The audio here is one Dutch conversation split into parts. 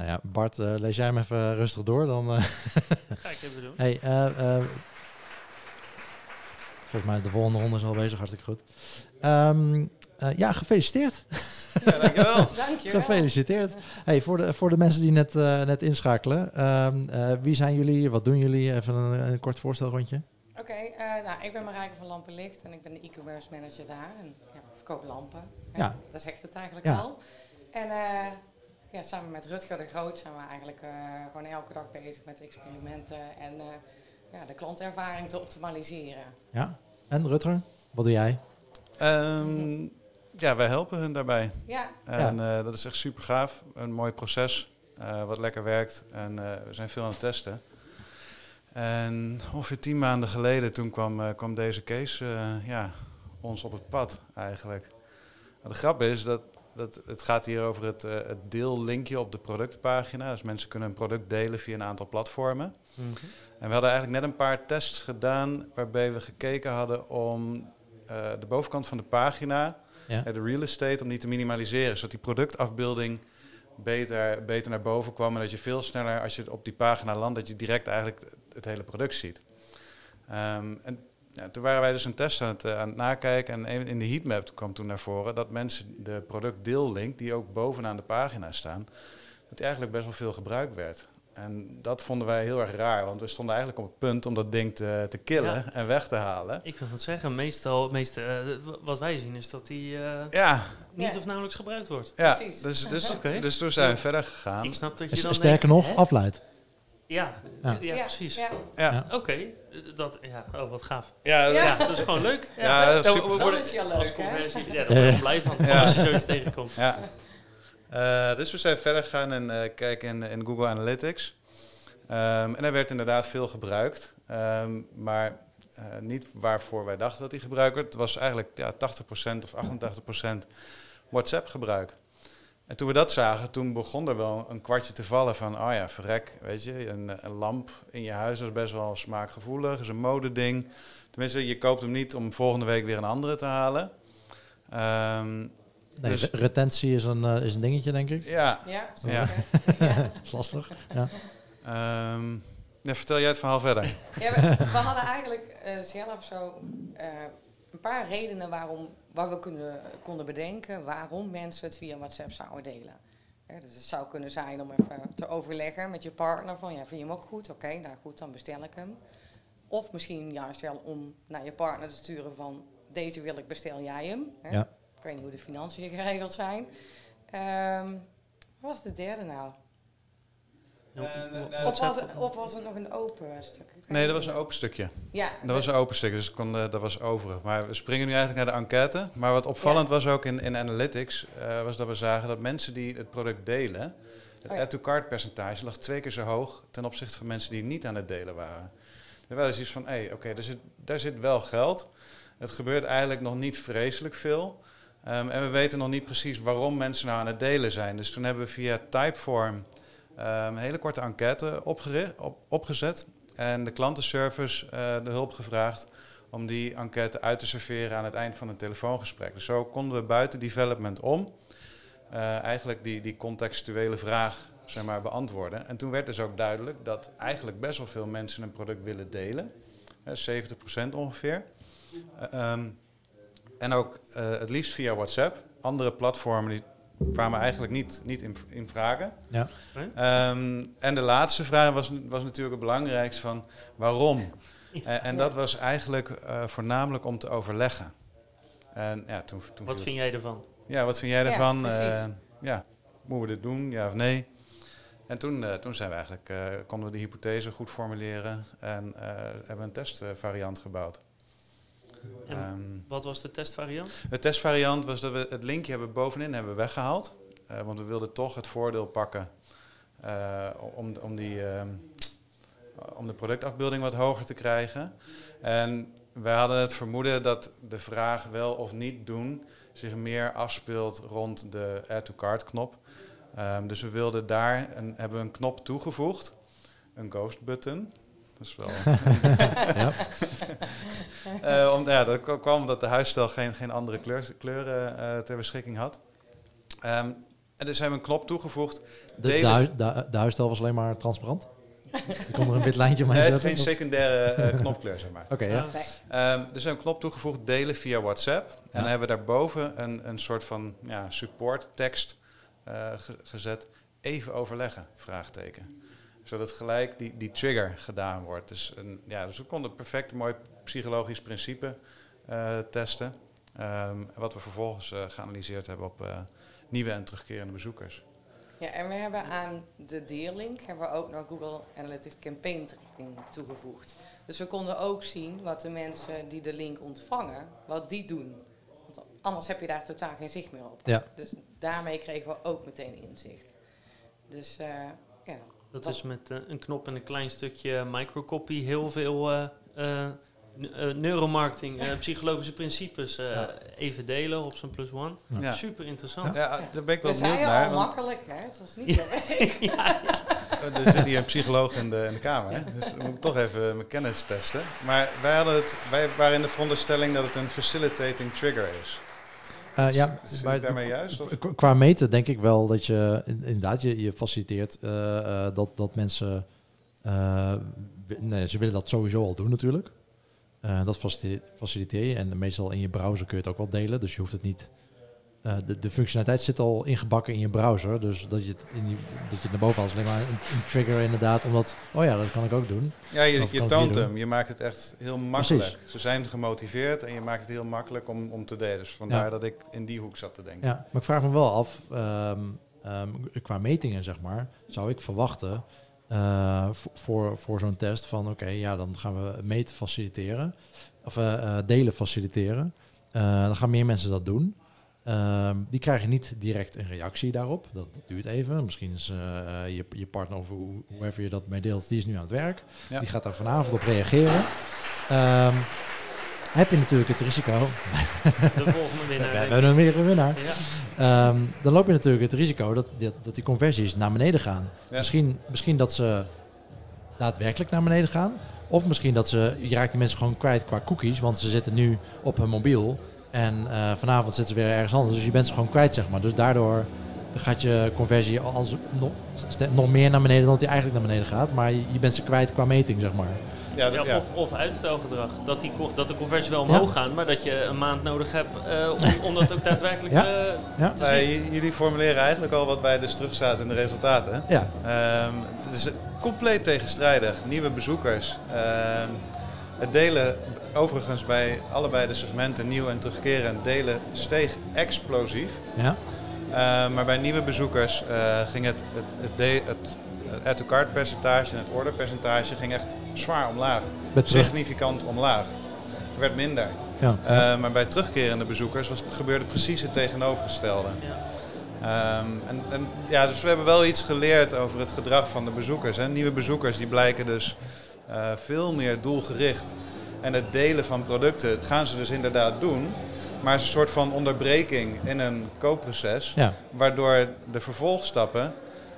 Nou ja, Bart, eh, lees jij hem even rustig door. Dan, eh, Ga ik even doen. hey, eh, volgens mij de volgende ronde is al bezig, hartstikke goed. Ehm, eh, ja, gefeliciteerd. Ja, dankjewel. Dankjewel. Gefeliciteerd. Hey, voor, de, voor de mensen die net, eh, net inschakelen. ehm, eh, wie zijn jullie? Wat doen jullie? Even een, een kort voorstelrondje. Oké, eh, nou, ik ben Marijke van Lampenlicht en ik ben de e-commerce manager daar. En ja, we verkopen lampen. Ja. Dat zegt het eigenlijk Ja. al. En eh, ja, samen met Rutger de Groot zijn we eigenlijk eh, gewoon elke dag bezig met experimenten en eh, ja, de klantervaring te optimaliseren. Ja. En Rutger, wat doe jij? Ehm, ja, wij helpen hun daarbij. Ja, En eh, dat is echt super gaaf. Een mooi proces, eh, wat lekker werkt. En eh, we zijn veel aan het testen. En ongeveer tien maanden geleden, toen kwam, eh, kwam deze case eh, ja, ons op het pad eigenlijk. Nou, de grap is dat, dat het gaat hier over het, eh, het deellinkje op de productpagina. Dus mensen kunnen een product delen via een aantal platformen. Mhm. En we hadden eigenlijk net een paar tests gedaan waarbij we gekeken hadden om eh, de bovenkant van de pagina, Ja. eh, de real estate, om die te minimaliseren. Zodat die productafbeelding beter, beter naar boven kwam en dat je veel sneller, als je op die pagina landt, dat je direct eigenlijk het, het hele product ziet. Ehm, en ja, toen waren wij dus een test aan het, eh, aan het nakijken en in de heatmap kwam toen naar voren dat mensen de productdeellink, die ook bovenaan de pagina staan, dat die eigenlijk best wel veel gebruikt werd. En dat vonden wij heel erg raar, want we stonden eigenlijk op het punt om dat ding te, te killen Ja. en weg te halen. Ik wil het zeggen, meestal, meeste, eh, wat wij zien is dat die eh, Ja, niet Ja. of nauwelijks gebruikt wordt. ja Precies. dus, dus, dus toen zijn we verder gegaan. Ik snap dat je S- dan Sterker denkt, nog, afleidt. Ja, Ja. ja. precies. Ja. Oké, dat, ja, oh wat gaaf. ja, Ja. Ja, dat is gewoon leuk. Ja, dat is super. we dat worden is wel als leuk, hè? conversie, ja, daar word ik blij van, Ja. als je zoiets tegenkomt. Ja. Eh, dus we zijn verder gegaan en eh, kijken in, in Google Analytics. Ehm, en er werd inderdaad veel gebruikt, Ehm, maar eh, niet waarvoor wij dachten dat die gebruikt werd. Het was eigenlijk ja, 80% of 88% WhatsApp gebruik. En toen we dat zagen, toen begon er wel een kwartje te vallen van, oh ja, verrek, weet je, een, een lamp in je huis is best wel smaakgevoelig, is een modeding. Tenminste, je koopt hem niet om volgende week weer een andere te halen. Ehm, Nee, Dus- re- retentie is een, eh, is een dingetje, denk ik. ja, ja, Ja. zeker. Ja. Dat is lastig. Ja. Ehm, ja, vertel jij het verhaal verder. Ja, we, we hadden eigenlijk eh, zelf zo eh, een paar redenen waarom, waar we kunnen, konden bedenken waarom mensen het via WhatsApp zouden delen. Dus het zou kunnen zijn om even te overleggen met je partner van ja, vind je hem ook goed? Oké, nou goed, dan bestel ik hem. Of misschien juist wel om naar je partner te sturen van deze wil ik, bestel jij hem. Hè? Ja. Ik weet niet hoe de financiën geregeld zijn. Ehm, wat was de derde nou? Eh, wa- eh, Of was, het, of was het nog een open stuk? Nee, dat was een open stukje. Ja, Dat was een open stukje, dus kon, eh, dat was overig. Maar we springen nu eigenlijk naar de enquête. Maar wat opvallend was ook in, in Analytics, eh, was dat we zagen dat mensen die het product delen, het Oh ja. add-to-cart percentage lag twee keer zo hoog ten opzichte van mensen die niet aan het delen waren. Er was iets van, hé, hey, oké, daar, zit, daar zit wel geld. Het gebeurt eigenlijk nog niet vreselijk veel. Ehm, en we weten nog niet precies waarom mensen nou aan het delen zijn. Dus toen hebben we via Typeform een hele korte enquête opgezet. En de klantenservice eh, de hulp gevraagd om die enquête uit te serveren aan het eind van een telefoongesprek. Dus zo konden we buiten development om eh, eigenlijk die, die contextuele vraag zeg maar, beantwoorden. En toen werd dus ook duidelijk dat eigenlijk best wel veel mensen een product willen delen. Eh, 70% ongeveer. Eh, ehm, en ook eh, het liefst via WhatsApp. Andere platformen die kwamen eigenlijk niet, niet in, in vragen. Ja. Ehm, en de laatste vraag was, was natuurlijk het belangrijkste van waarom? En, en dat was eigenlijk eh, voornamelijk om te overleggen. En ja, toen, toen Wat vind jij ervan? ja, wat vind jij Ja, ervan? precies. Eh, ja, moeten we dit doen, ja of nee? En toen, eh, toen zijn we eigenlijk, eh, konden we de hypothese goed formuleren en eh, hebben we een testvariant gebouwd. Ehm, wat was de testvariant? de testvariant was dat we het linkje hebben bovenin hebben we weggehaald. Eh, want we wilden toch het voordeel pakken eh, om, om, die, ehm, om de productafbeelding wat hoger te krijgen. En wij hadden het vermoeden dat de vraag wel of niet doen zich meer afspeelt rond de add to cart knop. Ehm, dus we wilden daar een, hebben we een knop toegevoegd, een ghost button. Dat is wel ja. eh, om, ja, dat kwam omdat de huisstijl geen, geen andere kleur, kleuren eh, ter beschikking had. Ehm, En dus hebben we een knop toegevoegd. De, de, Delen- hui- de, de huisstijl was alleen maar transparant. Je kon er een wit lijntje Nee, is zetten. geen of- secundaire eh, knopkleur, zeg maar. Oké, ja. Ja. Nee. Ehm, er is een knop toegevoegd, delen via WhatsApp. En Ja. dan hebben we daarboven een, een soort van ja, support tekst eh, ge- gezet. Even overleggen, vraagteken. Zodat gelijk die, die trigger gedaan wordt. Dus, een, ja, dus we konden perfect een mooi psychologisch principe eh, testen. Ehm, wat we vervolgens eh, geanalyseerd hebben op eh, nieuwe en terugkerende bezoekers. Ja, en we hebben aan de deellink hebben we ook nog Google Analytics Campaign tracking toegevoegd. Dus we konden ook zien wat de mensen die de link ontvangen, wat die doen. Want anders heb je daar totaal geen zicht meer op. Ja. Dus daarmee kregen we ook meteen inzicht. Dus eh, ja, Dat is met eh, een knop en een klein stukje microcopy heel veel eh, eh, n- eh, neuromarketing, psychologische principes eh, Ja. even delen op zijn plus one. Ja. Ja. Super interessant. Ja, daar ben ik wel we benieuwd naar. al want- makkelijk, hè? het was niet zo Eh, Er zit hier een psycholoog in de, in de kamer, hè? dus dan moet ik toch even mijn kennis testen. Maar wij, hadden het, wij waren in de veronderstelling dat het een facilitating trigger is. Eh, ja, Zit daarmee juist? Of? Qu- Qua meten denk ik wel dat je in- inderdaad je, je faciliteert eh, eh, dat, dat mensen. eh, nee, ze willen dat sowieso al doen natuurlijk. Eh, dat facilite- faciliteer je. En meestal in je browser kun je het ook wel delen. Dus je hoeft het niet. Eh, de, de functionaliteit zit al ingebakken in je browser. Dus dat je het, in die, dat je naar boven haalt. is alleen maar een, een trigger inderdaad. Omdat, oh ja, dat kan ik ook doen. Ja, je, je toont doen? hem. Je maakt het echt heel makkelijk. Ze zijn gemotiveerd en je maakt het heel makkelijk om, om te delen. Dus vandaar Ja. dat ik in die hoek zat te denken. Ja, maar ik vraag me wel af, ehm, ehm, qua metingen zeg maar, zou ik verwachten eh, voor, voor, zo'n test van oké, ja, dan gaan we meten faciliteren, of eh, delen faciliteren. Dan gaan meer mensen dat doen. Ehm, die krijgen niet direct een reactie daarop. Dat, dat duurt even. Misschien is eh, je, je partner of hoe, whoever je dat mee deelt, die is nu aan het werk. Ja. Die gaat daar vanavond op reageren. Ehm, heb je natuurlijk het risico. de volgende We winnaar. denk hebben een meerdere winnaar. Ja. Ehm, dan loop je natuurlijk het risico dat, dat, dat die conversies naar beneden gaan. Ja. Misschien, misschien dat ze daadwerkelijk naar beneden gaan. Of misschien dat ze, je raakt die mensen gewoon kwijt qua cookies. Want ze zitten nu op hun mobiel. En eh, vanavond zitten ze weer ergens anders. Dus je bent ze gewoon kwijt, zeg maar. Dus daardoor gaat je conversie als nog, meer naar beneden dan dat die eigenlijk naar beneden gaat. Maar je, je bent ze kwijt qua meting, zeg maar. Ja, Ja, dat- ja. Of, of uitstelgedrag. Dat, die, dat de conversies wel omhoog gaan, maar dat je een maand nodig hebt eh, om, om dat ook daadwerkelijk Ja. eh, Ja. te zien. jullie formuleren eigenlijk al wat bij dus terug staat in de resultaten. Ja, Ehm, het is compleet tegenstrijdig. Nieuwe bezoekers. Ehm, het delen, overigens bij allebei de segmenten, nieuw en terugkerend, delen steeg explosief. ja. Ehm, maar bij nieuwe bezoekers eh, ging het, het, het, het, add-to-cart percentage en het orderpercentage ging echt zwaar omlaag. Significant omlaag. Het werd minder. Ja. ja. Eh, maar bij terugkerende bezoekers was, gebeurde precies het tegenovergestelde. Ja. Ehm, en, en, ja, dus we hebben wel iets geleerd over het gedrag van de bezoekers. Hè. Nieuwe bezoekers die blijken dus eh, veel meer doelgericht. En het delen van producten gaan ze dus inderdaad doen. Maar het is een soort van onderbreking in een koopproces. ja. Waardoor de vervolgstappen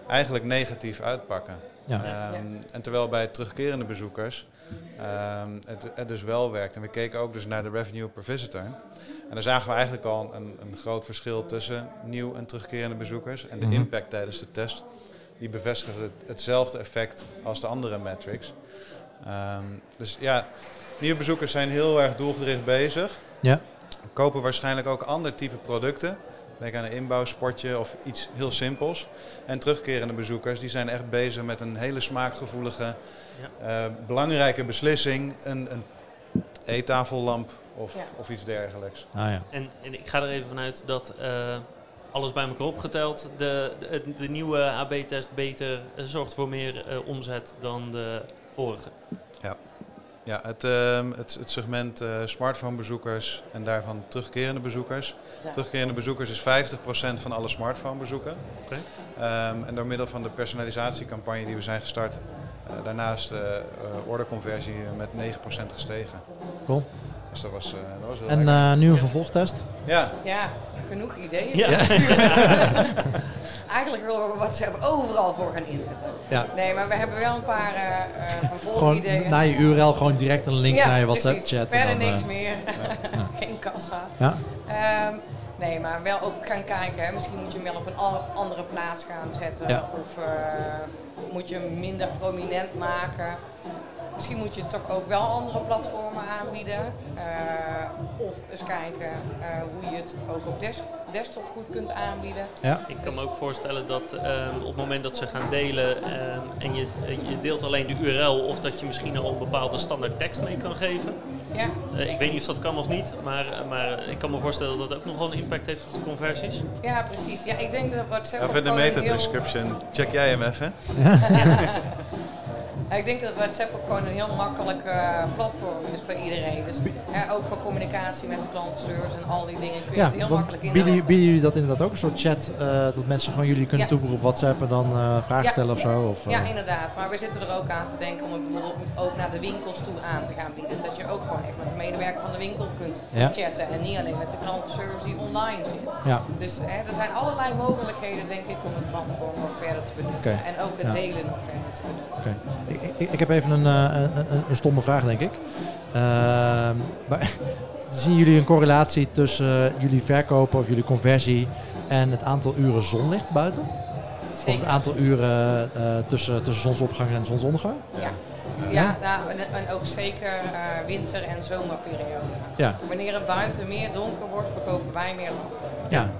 eigenlijk negatief uitpakken. ja. Ehm, En terwijl bij terugkerende bezoekers ehm, het, het dus wel werkt. En we keken ook dus naar de revenue per visitor. En daar zagen we eigenlijk al een, een groot verschil tussen nieuw en terugkerende bezoekers. En de Mhm. impact tijdens de test, die bevestigt het, hetzelfde effect als de andere metrics. Ehm, dus ja, nieuwe bezoekers zijn heel erg doelgericht bezig. Ja. Kopen waarschijnlijk ook ander type producten. Denk aan een inbouwsportje of iets heel simpels. En terugkerende bezoekers die zijn echt bezig met een hele smaakgevoelige, eh, belangrijke beslissing. Een, een eettafellamp of, Ja. of iets dergelijks. Ah, ja. En, en ik ga er even vanuit dat eh, alles bij elkaar opgeteld, de, de, de nieuwe AB-test beter eh, zorgt voor meer eh, omzet dan de vorige. Ja, het, ehm, het, het segment eh, smartphonebezoekers en daarvan terugkerende bezoekers. Ja. Terugkerende bezoekers is 50% van alle smartphonebezoeken. Oké. Ehm, en door middel van de personalisatiecampagne die we zijn gestart, eh, daarnaast eh orderconversie met 9% gestegen. Cool. Dus dat was, eh, dat was heel En eh, nu een vervolgtast. Ja, Ja, genoeg ideeën. Ja. Eigenlijk willen we WhatsApp overal voor gaan inzetten. Ja. Nee, maar we hebben wel een paar eh eh, Gewoon vervolgideeën. naar je URL gewoon direct een link Ja, naar je precies. WhatsApp chat. Verder en dan, niks eh, meer. Geen kassa. Ja, Ehm, Nee, maar wel ook gaan kijken. Hè. Misschien moet je hem wel op een andere plaats gaan zetten. Ja. Of eh, moet je hem minder prominent maken. Misschien moet je toch ook wel andere platformen aanbieden. Eh, of eens kijken eh, hoe je het ook op des- desktop goed kunt aanbieden. Ja, Ik kan me ook voorstellen dat ehm, op het moment dat ze gaan delen ehm, en je, je deelt alleen de URL of dat je misschien al een bepaalde standaard tekst mee kan geven. Ja, Eh, ik weet niet of dat kan of niet, maar, maar ik kan me voorstellen dat dat ook nogal een impact heeft op de conversies. ja precies. Ja, ik denk dat Ja, ook voor de gewoon een meta heel- description, check jij hem even. Ja, ik denk dat WhatsApp ook gewoon een heel makkelijk eh, platform is voor iedereen. Dus ook voor communicatie met de klantenservice en al die dingen kun je ja het heel makkelijk bieden, inzetten. bieden jullie dat inderdaad ook een soort chat, eh, dat mensen gewoon jullie kunnen Ja. toevoegen op WhatsApp en dan eh, vragen Ja. stellen of zo? Of, Ja, inderdaad. Maar we zitten er ook aan te denken om het bijvoorbeeld ook naar de winkels toe aan te gaan bieden. Dat je ook gewoon echt met de medewerker van de winkel kunt chatten. En niet alleen met de klantenservice die online zit. ja. Dus hè, er zijn allerlei mogelijkheden, denk ik, om het platform nog verder te benutten. En ook het delen nog verder te benutten. Ik, ik, heb even een, eh, een, een, een stomme vraag, denk ik. Ehm, maar, zien jullie een correlatie tussen eh, jullie verkopen of jullie conversie en het aantal uren zonlicht buiten? Of het aantal uren eh, tussen, tussen zonsopgang en zonsondergang? Ja. Ja, nou, en, ook zeker eh, winter- en zomerperiode. Ja, Wanneer het buiten meer donker wordt, verkopen wij meer lampen. ja.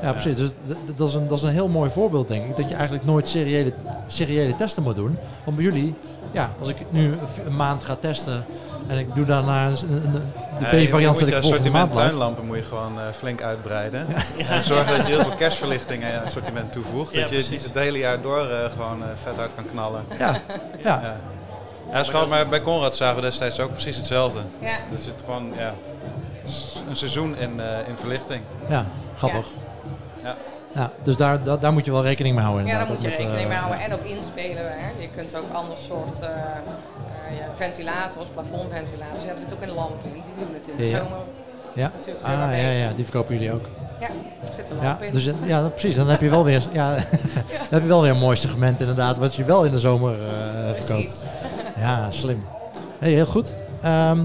Ja. ja precies. Dus dat is, een, dat is een heel mooi voorbeeld, denk ik. Dat je eigenlijk nooit seriële, seriële testen moet doen. Want bij jullie, ja, als ik nu een maand ga testen en ik doe daarna een, een, een- de Ja, je- B-variant je dat moet ik volgende maand tuinlampen moet je gewoon eh, flink uitbreiden. En zorgen dat je heel veel kerstverlichting aan je assortiment toevoegt. Ja, dat je precies. het hele jaar door eh, gewoon eh, vet hard kan knallen. Ja, ja. Ja. Ja, gewoon, maar bij Conrad zagen we destijds ook precies hetzelfde. Ja. Er zit gewoon ja, een seizoen in, eh, in verlichting. Ja, grappig. Ja. Ja, dus daar, daar, daar moet je wel rekening mee houden. Ja, daar moet je rekening mee eh, houden. En ook inspelen. Hè. Je kunt ook ander soort eh, eh, ja, ventilators, plafondventilators. Ja, er zit ook een lamp in. Die doen het in de Ja. zomer. Ja, natuurlijk ah, ja, ja, die verkopen jullie ook. Ja, er zit een Ja, lamp in. dus, ja, precies. Dan heb je wel weer, ja, dan heb je wel weer een mooi segment inderdaad, wat je wel in de zomer eh, verkoopt. Precies. Ja, slim. Hey, heel goed. Ehm,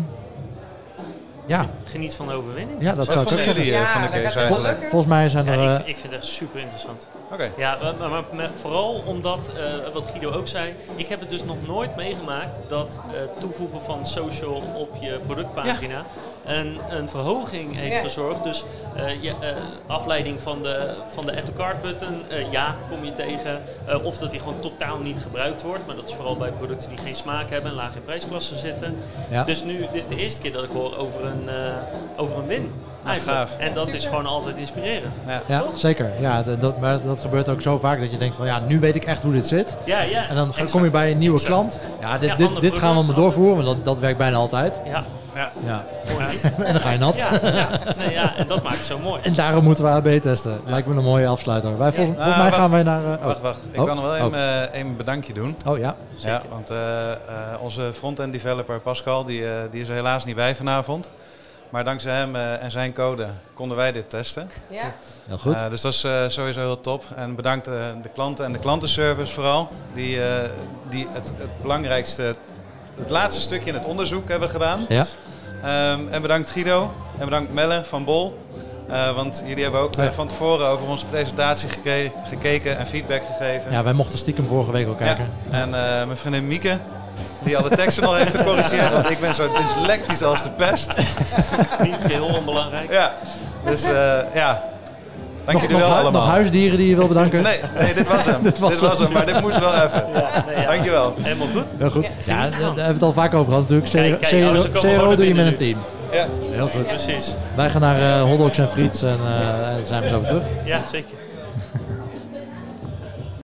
ja, Geniet van de overwinning. ja, dat zou ik ook zeggen. jullie eh, Ja, van de case eigenlijk? Volgens mij zijn Ja, er... ik, eh, vind- ik vind het echt super interessant. Oké. Ja, maar, maar, maar vooral omdat, eh, wat Guido ook zei, ik heb het dus nog nooit meegemaakt dat toevoegen van social op je productpagina een, een verhoging heeft Ja. gezorgd. Dus eh, je, eh, afleiding van de, van de add to cart button, eh, ja, kom je tegen. Eh, of dat die gewoon totaal niet gebruikt wordt, maar dat is vooral bij producten die geen smaak hebben en laag in prijsklassen zitten. ja. Dus nu, dit is de eerste keer dat ik hoor over een, eh, over een win. En dat is gewoon altijd inspirerend. Ja. ja, zeker. Ja, dat, maar dat gebeurt ook zo vaak dat je denkt van ja, nu weet ik echt hoe dit zit. Ja, ja. En dan exact. kom je bij een nieuwe Exact. klant. Ja, dit, Ja, dit, dit gaan we maar doorvoeren, want dat, dat werkt bijna altijd. Ja, Ja. Ja. En dan ga je nat. Ja, ja, nee, ja, en dat maakt het zo mooi. En daarom moeten we AB testen. Lijkt me een mooie afsluiter. Wij, volgens, volgens Ah, mij wacht. gaan wij naar... eh, oh. Wacht, wacht. Ik Oh. kan nog wel Oh. even eh, een bedankje doen. Oh ja. Ja, want eh, eh, onze front-end developer Pascal, die, eh, die is er helaas niet bij vanavond. Maar dankzij hem eh, en zijn code konden wij dit testen. Ja? Heel goed. Eh, dus dat is eh, sowieso heel top. En bedankt eh, de klanten en de klantenservice vooral. Die, eh, die het, het belangrijkste, het laatste stukje in het onderzoek hebben gedaan. Ja. Ehm, en bedankt Guido. En bedankt Melle van Bol. Eh, want jullie hebben ook eh, Ja. van tevoren over onze presentatie geke- gekeken en feedback gegeven. ja, wij mochten stiekem vorige week ook kijken. Ja. En eh, mijn vriendin Mieke, die alle teksten nog heeft gecorrigeerd. Want ik ben zo dyslectisch als de pest. Niet heel onbelangrijk. Ja, dus eh, ja. Dank Nog, jullie wel allemaal. nog huisdieren die je wil bedanken? Nee, nee, dit was hem. Dit was hem. hem, maar dit moest wel even. Ja, nee, ja. Dankjewel. Helemaal goed. Heel goed. Ja, Ja, daar hebben we het al vaak over gehad natuurlijk. CRO doe je met een team. Ja. Heel goed. Precies. Wij gaan naar eh hotdogs en friets en eh, en dan zijn we zo weer terug. Ja, zeker.